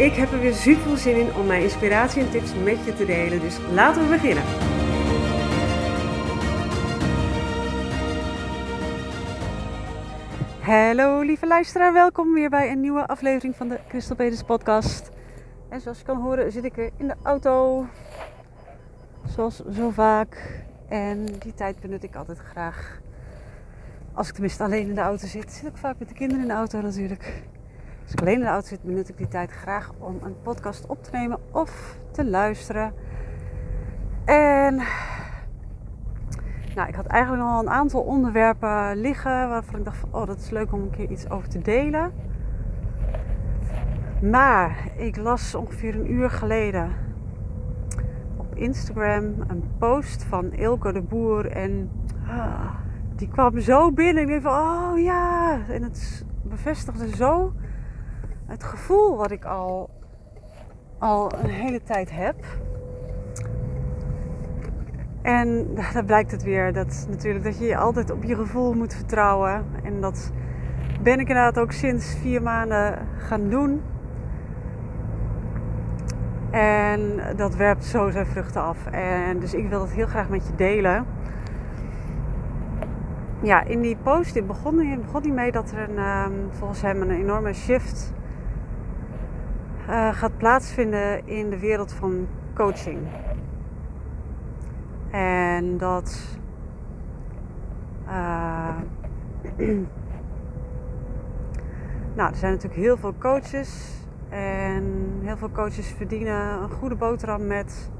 Ik heb er weer super veel zin in om mijn inspiratie en tips met je te delen, dus laten we beginnen. Hallo lieve luisteraar, welkom weer bij een nieuwe aflevering van de Crystal Peters podcast. En zoals je kan horen zit ik weer in de auto, zoals zo vaak. En die tijd benut ik altijd graag. Als ik tenminste alleen in de auto zit, zit ik vaak met de kinderen in de auto natuurlijk. Als ik alleen in de auto zit, benut ik die tijd graag om een podcast op te nemen of te luisteren. En nou, ik had eigenlijk al een aantal onderwerpen liggen waarvan ik dacht van, oh, dat is leuk om een keer iets over te delen. Maar ik las ongeveer een uur geleden op Instagram een post van Ilke de Boer en ah, die kwam zo binnen. Ik dacht van, oh ja, en het bevestigde zo het gevoel wat ik al, al een hele tijd heb. En daar blijkt het weer dat natuurlijk dat je altijd op je gevoel moet vertrouwen. En dat ben ik inderdaad ook sinds vier maanden gaan doen. En dat werpt zo zijn vruchten af. En dus ik wil het heel graag met je delen. Ja, in die post begon, begon hij mee dat er een, ehm, volgens hem een enorme shift uh, gaat plaatsvinden in de wereld van coaching. En dat. Uh, nou, er zijn natuurlijk heel veel coaches. En heel veel coaches verdienen een goede boterham met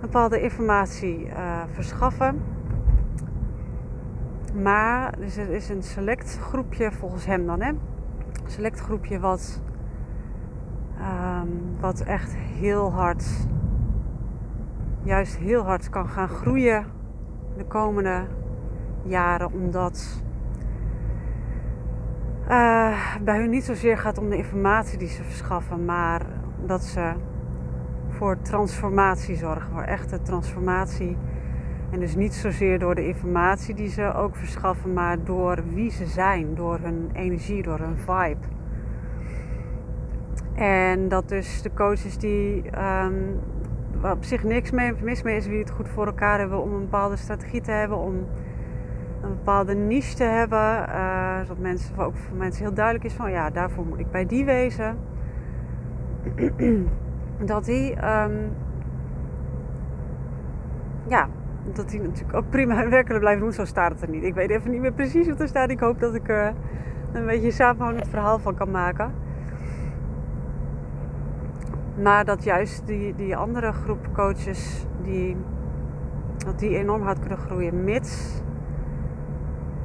bepaalde informatie uh, verschaffen. Maar er is een select groepje, volgens hem dan, hè? Een select groepje wat Ehm, wat echt heel hard, juist heel hard kan gaan groeien de komende jaren. Omdat uh, bij hun niet zozeer gaat om de informatie die ze verschaffen, maar dat ze voor transformatie zorgen, voor echte transformatie. En dus niet zozeer door de informatie die ze ook verschaffen, maar door wie ze zijn, door hun energie, door hun vibe. En dat dus de coaches die um, waar op zich niks mee, mis mee is wie het goed voor elkaar hebben om een bepaalde strategie te hebben, om een bepaalde niche te hebben. Uh, zodat mensen, ook voor mensen heel duidelijk is van ja, daarvoor moet ik bij die wezen. dat die, um, ja, dat die natuurlijk ook prima hun werk kunnen blijven doen. Zo staat het er niet. Ik weet even niet meer precies wat er staat. Ik hoop dat ik er een beetje samenhangend verhaal van kan maken. Maar dat juist die, die andere groep coaches, die, dat die enorm hard kunnen groeien. Mits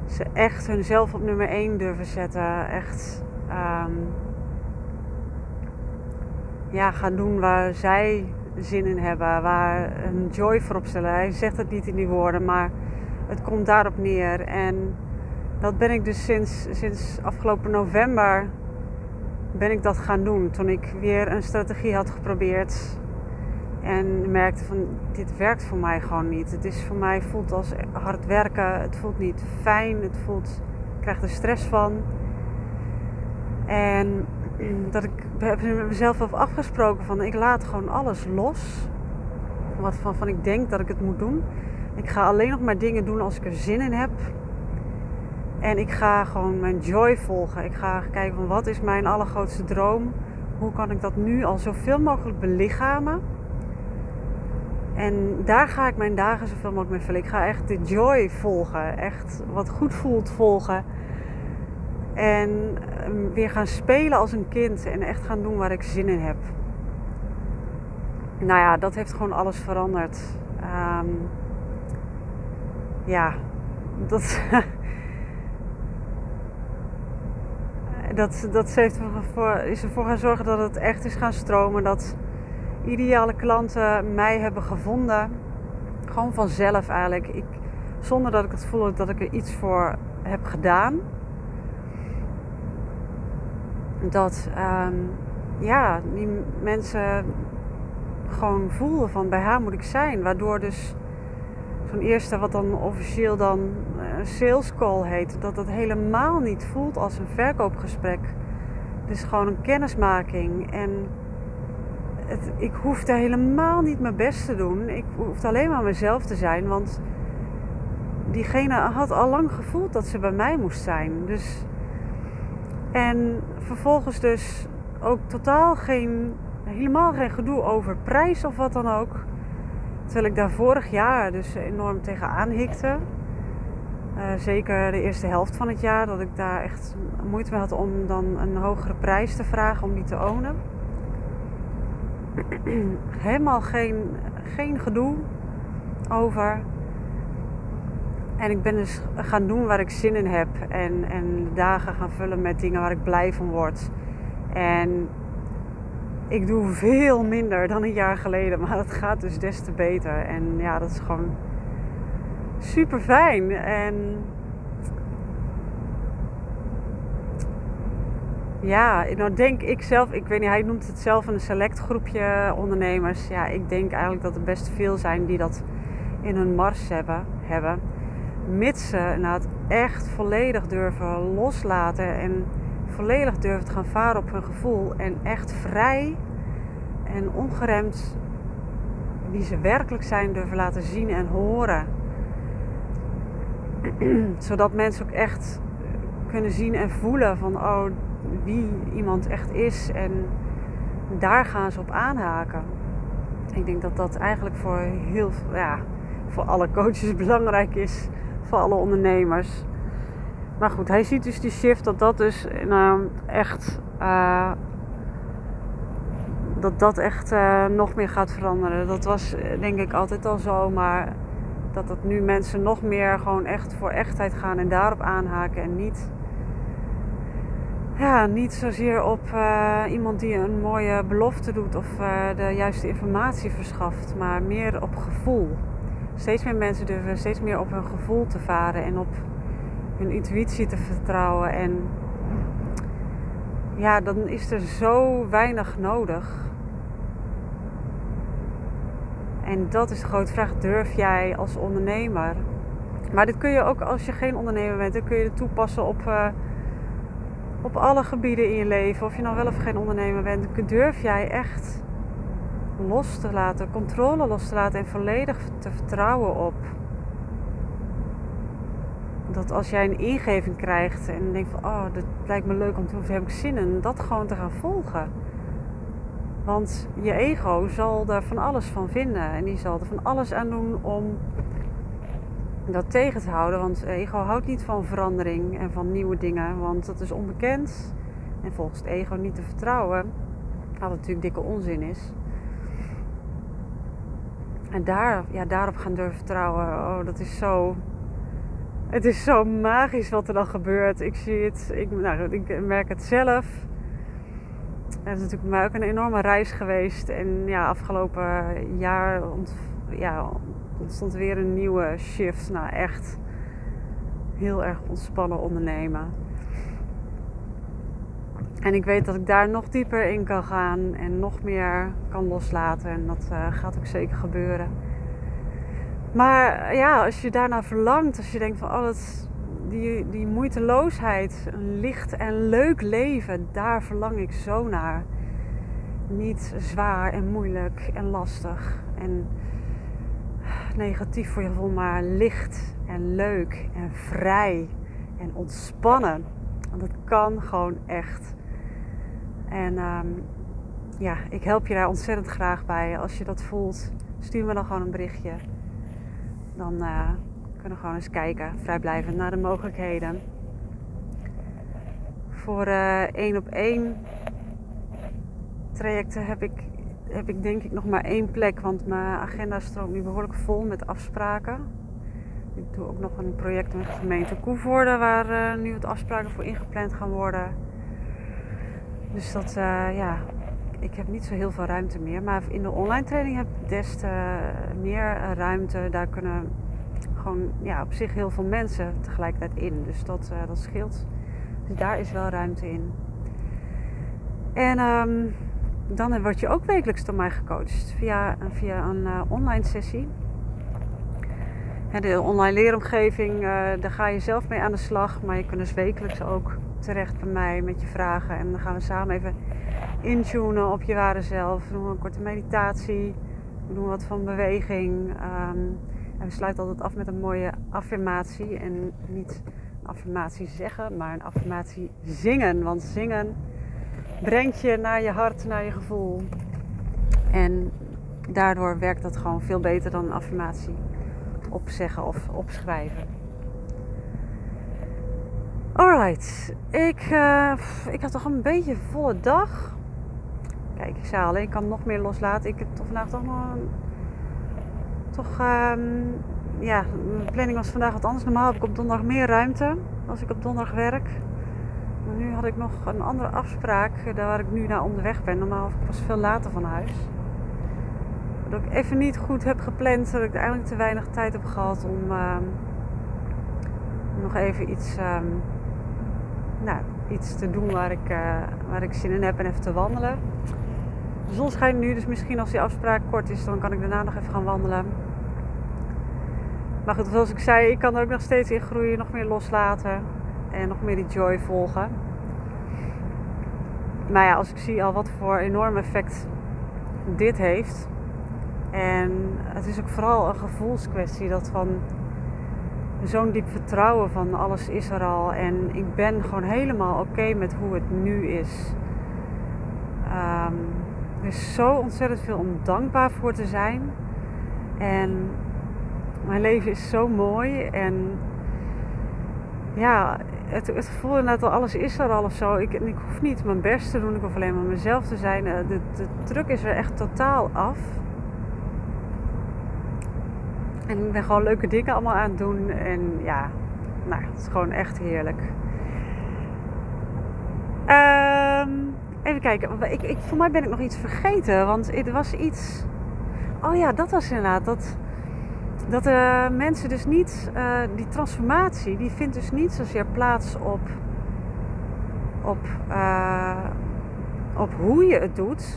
ze echt hunzelf op nummer 1 durven zetten. Echt um, ja, gaan doen waar zij zin in hebben. Waar een joy voor opstellen. Hij zegt het niet in die woorden, maar het komt daarop neer. En dat ben ik dus sinds, sinds afgelopen november ben ik dat gaan doen. Toen ik weer een strategie had geprobeerd. En merkte van dit werkt voor mij gewoon niet. Het is voor mij voelt als hard werken. Het voelt niet fijn. Het voelt, ik krijg er stress van. En dat ik heb met mezelf afgesproken van ik laat gewoon alles los. Wat van, van ik denk dat ik het moet doen. Ik ga alleen nog maar dingen doen als ik er zin in heb. En ik ga gewoon mijn joy volgen. Ik ga kijken van wat is mijn allergrootste droom. Hoe kan ik dat nu al zoveel mogelijk belichamen. En daar ga ik mijn dagen zoveel mogelijk mee vullen. Ik ga echt de joy volgen. Echt wat goed voelt volgen. En ehm, weer gaan spelen als een kind. En echt gaan doen waar ik zin in heb. Nou ja, dat heeft gewoon alles veranderd. Um, ja, dat, dat, dat heeft ervoor, is ervoor gaan zorgen dat het echt is gaan stromen. Dat ideale klanten mij hebben gevonden. Gewoon vanzelf eigenlijk. Ik, zonder dat ik het voel dat ik er iets voor heb gedaan. Dat um, ja, die mensen gewoon voelden van bij haar moet ik zijn. Waardoor dus zo'n eerste wat dan officieel dan een sales call heet. Dat het helemaal niet voelt als een verkoopgesprek. Het is gewoon een kennismaking. En het, ik hoefde helemaal niet mijn best te doen. Ik hoefde alleen maar mezelf te zijn. Want diegene had al lang gevoeld dat ze bij mij moest zijn. Dus, en vervolgens dus ook totaal geen, helemaal geen gedoe over prijs of wat dan ook. Terwijl ik daar vorig jaar dus enorm tegenaan hikte. Uh, zeker de eerste helft van het jaar, dat ik daar echt moeite mee had om dan een hogere prijs te vragen om die te ownen. Helemaal geen, geen gedoe over. En ik ben dus gaan doen waar ik zin in heb. En, en dagen gaan vullen met dingen waar ik blij van word. En ik doe veel minder dan een jaar geleden, maar het gaat dus des te beter. En ja, dat is gewoon super fijn. En ja, nou denk ik zelf, ik weet niet, hij noemt het zelf een select groepje ondernemers. Ja, ik denk eigenlijk dat er best veel zijn die dat in hun mars hebben. hebben. Mits ze nou, het echt volledig durven loslaten en volledig durven te gaan varen op hun gevoel en echt vrij en ongeremd wie ze werkelijk zijn durven laten zien en horen. Zodat mensen ook echt kunnen zien en voelen van oh, wie iemand echt is en daar gaan ze op aanhaken. Ik denk dat dat eigenlijk voor heel ja, voor alle coaches belangrijk is, voor alle ondernemers. Maar goed, hij ziet dus die shift dat dat dus nou, echt. Uh, dat dat echt uh, nog meer gaat veranderen. Dat was eh, denk ik altijd al zo, maar dat dat nu mensen nog meer gewoon echt voor echtheid gaan en daarop aanhaken en niet. Ja, niet zozeer op uh, iemand die een mooie belofte doet of de juiste informatie verschaft, maar meer op gevoel. Steeds meer mensen durven steeds meer op hun gevoel te varen en op hun intuïtie te vertrouwen. En ja, dan is er zo weinig nodig. En dat is de grote vraag. Durf jij als ondernemer? Maar dit kun je ook als je geen ondernemer bent. Dan kun je het toepassen op, uh, op alle gebieden in je leven. Of je nou wel of geen ondernemer bent. Durf jij echt los te laten, controle los te laten en volledig te vertrouwen op dat als jij een ingeving krijgt en denkt van oh, dat lijkt me leuk om te doen, heb ik zin in, dat gewoon te gaan volgen. Want je ego zal er van alles van vinden en die zal er van alles aan doen om dat tegen te houden. Want ego houdt niet van verandering en van nieuwe dingen, want dat is onbekend. En volgens het ego niet te vertrouwen, wat natuurlijk dikke onzin is. En daar, ja, daarop gaan durven vertrouwen, oh, dat is zo het is zo magisch wat er dan gebeurt. Ik zie het, ik, nou, ik merk het zelf. Het is natuurlijk voor mij ook een enorme reis geweest. En ja, afgelopen jaar ont, ja, ontstond weer een nieuwe shift naar echt heel erg ontspannen ondernemen. En ik weet dat ik daar nog dieper in kan gaan en nog meer kan loslaten. En dat uh, gaat ook zeker gebeuren. Maar ja, als je daarna verlangt, als je denkt van oh, dat, die, die moeiteloosheid, een licht en leuk leven, daar verlang ik zo naar. Niet zwaar en moeilijk en lastig en negatief voor je gevoel, maar licht en leuk en vrij en ontspannen. Want dat kan gewoon echt. En um, ja, ik help je daar ontzettend graag bij. Als je dat voelt, stuur me dan gewoon een berichtje dan uh, kunnen gewoon eens kijken, vrijblijvend, naar de mogelijkheden. Voor uh, één op één trajecten heb ik, heb ik denk ik nog maar één plek, want mijn agenda stroomt nu behoorlijk vol met afspraken. Ik doe ook nog een project met de gemeente Koevoorde, waar uh, nu wat afspraken voor ingepland gaan worden. Dus dat, uh, ja, ik heb niet zo heel veel ruimte meer. Maar in de online training heb ik des te meer ruimte. Daar kunnen gewoon ja, op zich heel veel mensen tegelijkertijd in. Dus dat, uh, dat scheelt. Dus daar is wel ruimte in. En um, dan word je ook wekelijks door mij gecoacht via, via een uh, online sessie. de online leeromgeving, uh, daar ga je zelf mee aan de slag. Maar je kunt dus wekelijks ook terecht bij mij met je vragen. En dan gaan we samen even intunen op je ware zelf. We doen een korte meditatie. We doen wat van beweging. Um, en we sluiten altijd af met een mooie affirmatie. En niet een affirmatie zeggen, maar een affirmatie zingen. Want zingen brengt je naar je hart, naar je gevoel. En daardoor werkt dat gewoon veel beter dan een affirmatie opzeggen of opschrijven. Alright, ik, uh, ik had toch een beetje volle dag. Kijk, ik zei al, ik kan nog meer loslaten. Ik heb toch vandaag toch nog een, toch, um, ja, mijn planning was vandaag wat anders. Normaal heb ik op donderdag meer ruimte als ik op donderdag werk. Maar nu had ik nog een andere afspraak daar waar ik nu naar onderweg ben. Normaal was ik veel later van huis. Dat ik even niet goed heb gepland. Dat ik eigenlijk te weinig tijd heb gehad om uh, nog even iets, um, nou, iets te doen waar ik, uh, waar ik zin in heb en even te wandelen. De zon schijnt nu, dus misschien als die afspraak kort is, dan kan ik daarna nog even gaan wandelen. Maar goed, zoals ik zei, ik kan er ook nog steeds in groeien, nog meer loslaten en nog meer die joy volgen. Maar ja, als ik zie al wat voor enorm effect dit heeft. En het is ook vooral een gevoelskwestie dat van zo'n diep vertrouwen van alles is er al. En ik ben gewoon helemaal oké met hoe het nu is. Um, er is zo ontzettend veel om dankbaar voor te zijn. En mijn leven is zo mooi. En ja, het, het gevoel inderdaad al alles is er al of zo. Ik, ik hoef niet mijn best te doen. Ik hoef alleen maar mezelf te zijn. Eh, de, de druk is er echt totaal af. En ik ben gewoon leuke dingen allemaal aan het doen. En ja, nou, het is gewoon echt heerlijk. Um, even kijken. Ik, ik, voor mij ben ik nog iets vergeten. Want het was iets... Oh ja, dat was inderdaad... Dat, dat de mensen dus niet, uh, die transformatie, die vindt dus niet zozeer plaats op, op, uh, op hoe je het doet.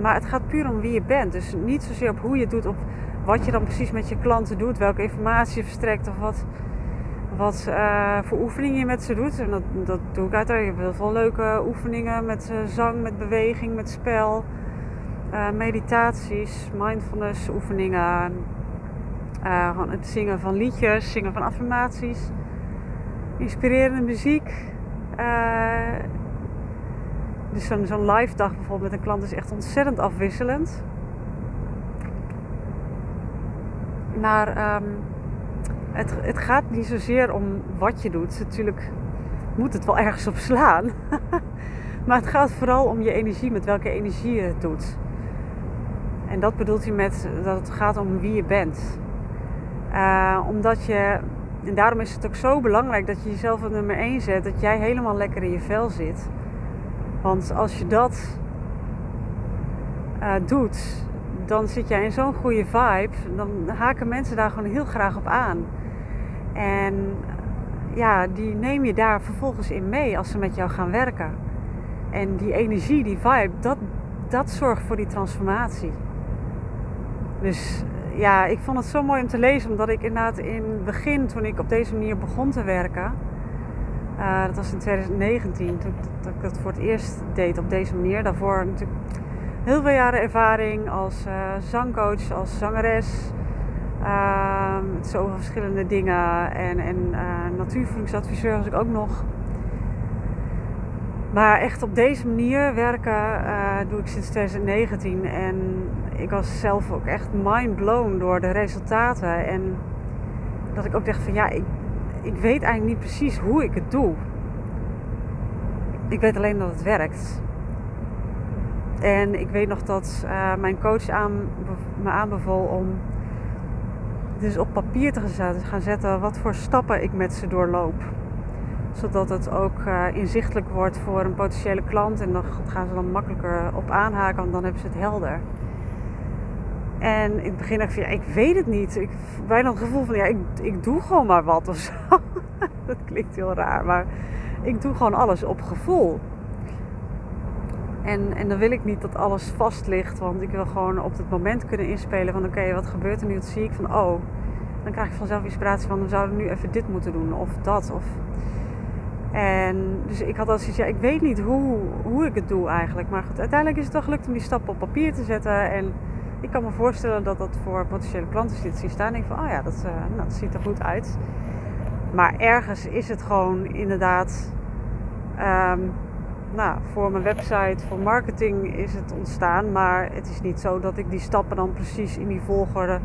Maar het gaat puur om wie je bent. Dus niet zozeer op hoe je het doet, op wat je dan precies met je klanten doet, welke informatie je verstrekt of wat, wat uh, voor oefeningen je met ze doet. En dat, dat doe ik uiteraard. Ik heb heel veel leuke oefeningen met zang, met beweging, met spel uh, meditaties, mindfulness oefeningen, het zingen van liedjes, zingen van affirmaties, inspirerende muziek. Dus zo'n zo live dag bijvoorbeeld met een klant is echt ontzettend afwisselend. Maar um, het, het gaat niet zozeer om wat je doet. Natuurlijk moet het wel ergens op slaan. maar het gaat vooral om je energie, met welke energie je het doet. En dat bedoelt hij met dat het gaat om wie je bent. Uh, omdat je, en daarom is het ook zo belangrijk dat je jezelf op nummer 1 zet, dat jij helemaal lekker in je vel zit. Want als je dat uh, doet, dan zit jij in zo'n goede vibe, dan haken mensen daar gewoon heel graag op aan. En ja, die neem je daar vervolgens in mee als ze met jou gaan werken. En die energie, die vibe, dat, dat zorgt voor die transformatie. Dus ja, ik vond het zo mooi om te lezen, omdat ik inderdaad in het begin, toen ik op deze manier begon te werken, uh, dat was in 2019, toen dat ik dat voor het eerst deed op deze manier. Daarvoor natuurlijk heel veel jaren ervaring als uh, zangcoach, als zangeres. Uh, zoveel verschillende dingen. En, en uh, natuurvoedingsadviseur was ik ook nog. Maar echt op deze manier werken uh, doe ik sinds 2019. En ik was zelf ook echt mind blown door de resultaten. En dat ik ook dacht van ja, ik weet eigenlijk niet precies hoe ik het doe. Ik weet alleen dat het werkt. En ik weet nog dat uh, mijn coach aan, me aanbeval om dus op papier te gaan zetten wat voor stappen ik met ze doorloop. Zodat het ook uh, inzichtelijk wordt voor een potentiële klant. En dan gaan ze dan makkelijker op aanhaken, want dan hebben ze het helder. En in het begin dacht ik van, ja, ik weet het niet. Ik bijna het gevoel van, ja, ik, ik doe gewoon maar wat of zo. dat klinkt heel raar, maar ik doe gewoon alles op gevoel. En, en dan wil ik niet dat alles vast ligt, want ik wil gewoon op het moment kunnen inspelen van oké, wat gebeurt er nu? Wat zie ik van oh, dan krijg ik vanzelf inspiratie van we zouden nu even dit moeten doen of dat. Of... En dus ik had al zoiets, ja, ik weet niet hoe, hoe ik het doe eigenlijk. Maar goed, uiteindelijk is het wel gelukt om die stappen op papier te zetten. En ik kan me voorstellen dat dat voor potentiële klanten zit zien staan. En ik van, oh ja, dat, uh, nou, dat ziet er goed uit. Maar ergens is het gewoon inderdaad. Um, nou, voor mijn website, voor marketing is het ontstaan. Maar het is niet zo dat ik die stappen dan precies in die volgorde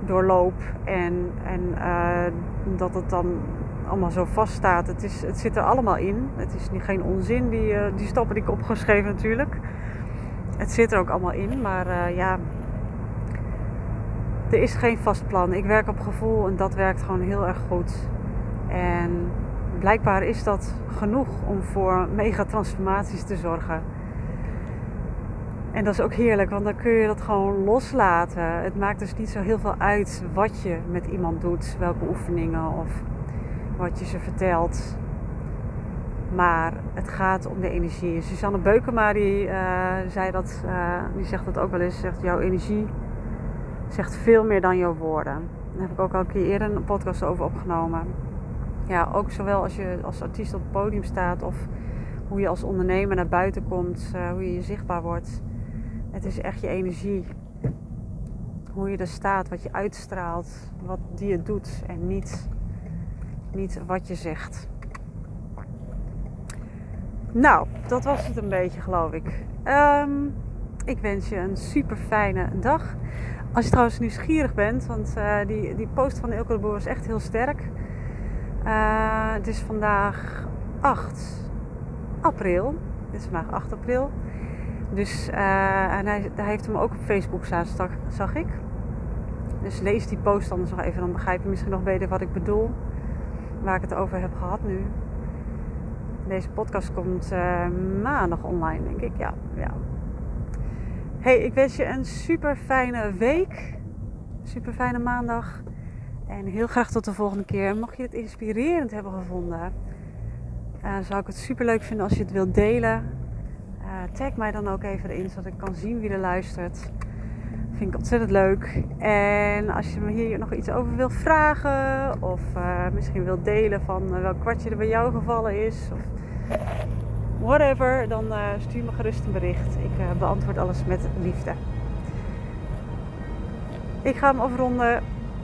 doorloop. En, en uh, dat het dan allemaal zo vaststaat. Het, is, het zit er allemaal in. Het is niet, geen onzin, die, uh, die stappen die ik opgeschreven natuurlijk. Het zit er ook allemaal in. Maar uh, ja, er is geen vast plan. Ik werk op gevoel en dat werkt gewoon heel erg goed. En blijkbaar is dat genoeg om voor mega transformaties te zorgen. En dat is ook heerlijk, want dan kun je dat gewoon loslaten. Het maakt dus niet zo heel veel uit wat je met iemand doet, welke oefeningen of wat je ze vertelt. Maar het gaat om de energie. Susanne Beukema die, uh, zei dat, uh, die zegt dat ook wel eens. Zegt jouw energie zegt veel meer dan jouw woorden. Daar heb ik ook al een keer eerder een podcast over opgenomen. Ja, ook zowel als je als artiest op het podium staat of hoe je als ondernemer naar buiten komt, uh, hoe je zichtbaar wordt. Het is echt je energie. Hoe je er staat, wat je uitstraalt, wat die je doet en niet, niet wat je zegt. Nou, dat was het een beetje, geloof ik. Um, ik wens je een super fijne dag. Als je trouwens nieuwsgierig bent, want uh, die, die post van Ilke de Boer was echt heel sterk. Uh, het is vandaag 8 april. Het is vandaag 8 april. Dus uh, en hij, hij, heeft hem ook op Facebook staan, zag ik. Dus lees die post anders nog even, dan begrijp je misschien nog beter wat ik bedoel. Waar ik het over heb gehad nu. Deze podcast komt uh, maandag online, denk ik. Ja, ja. Hey, ik wens je een super fijne week. Super fijne maandag. En heel graag tot de volgende keer. Mocht je het inspirerend hebben gevonden, uh, zou ik het super leuk vinden als je het wilt delen. Uh, tag mij dan ook even erin, zodat ik kan zien wie er luistert. Vind ik ontzettend leuk. En als je me hier nog iets over wilt vragen, of uh, misschien wilt delen van welk kwartje er bij jou gevallen is, of whatever, dan stuur me gerust een bericht. Ik beantwoord alles met liefde. Ik ga hem afronden.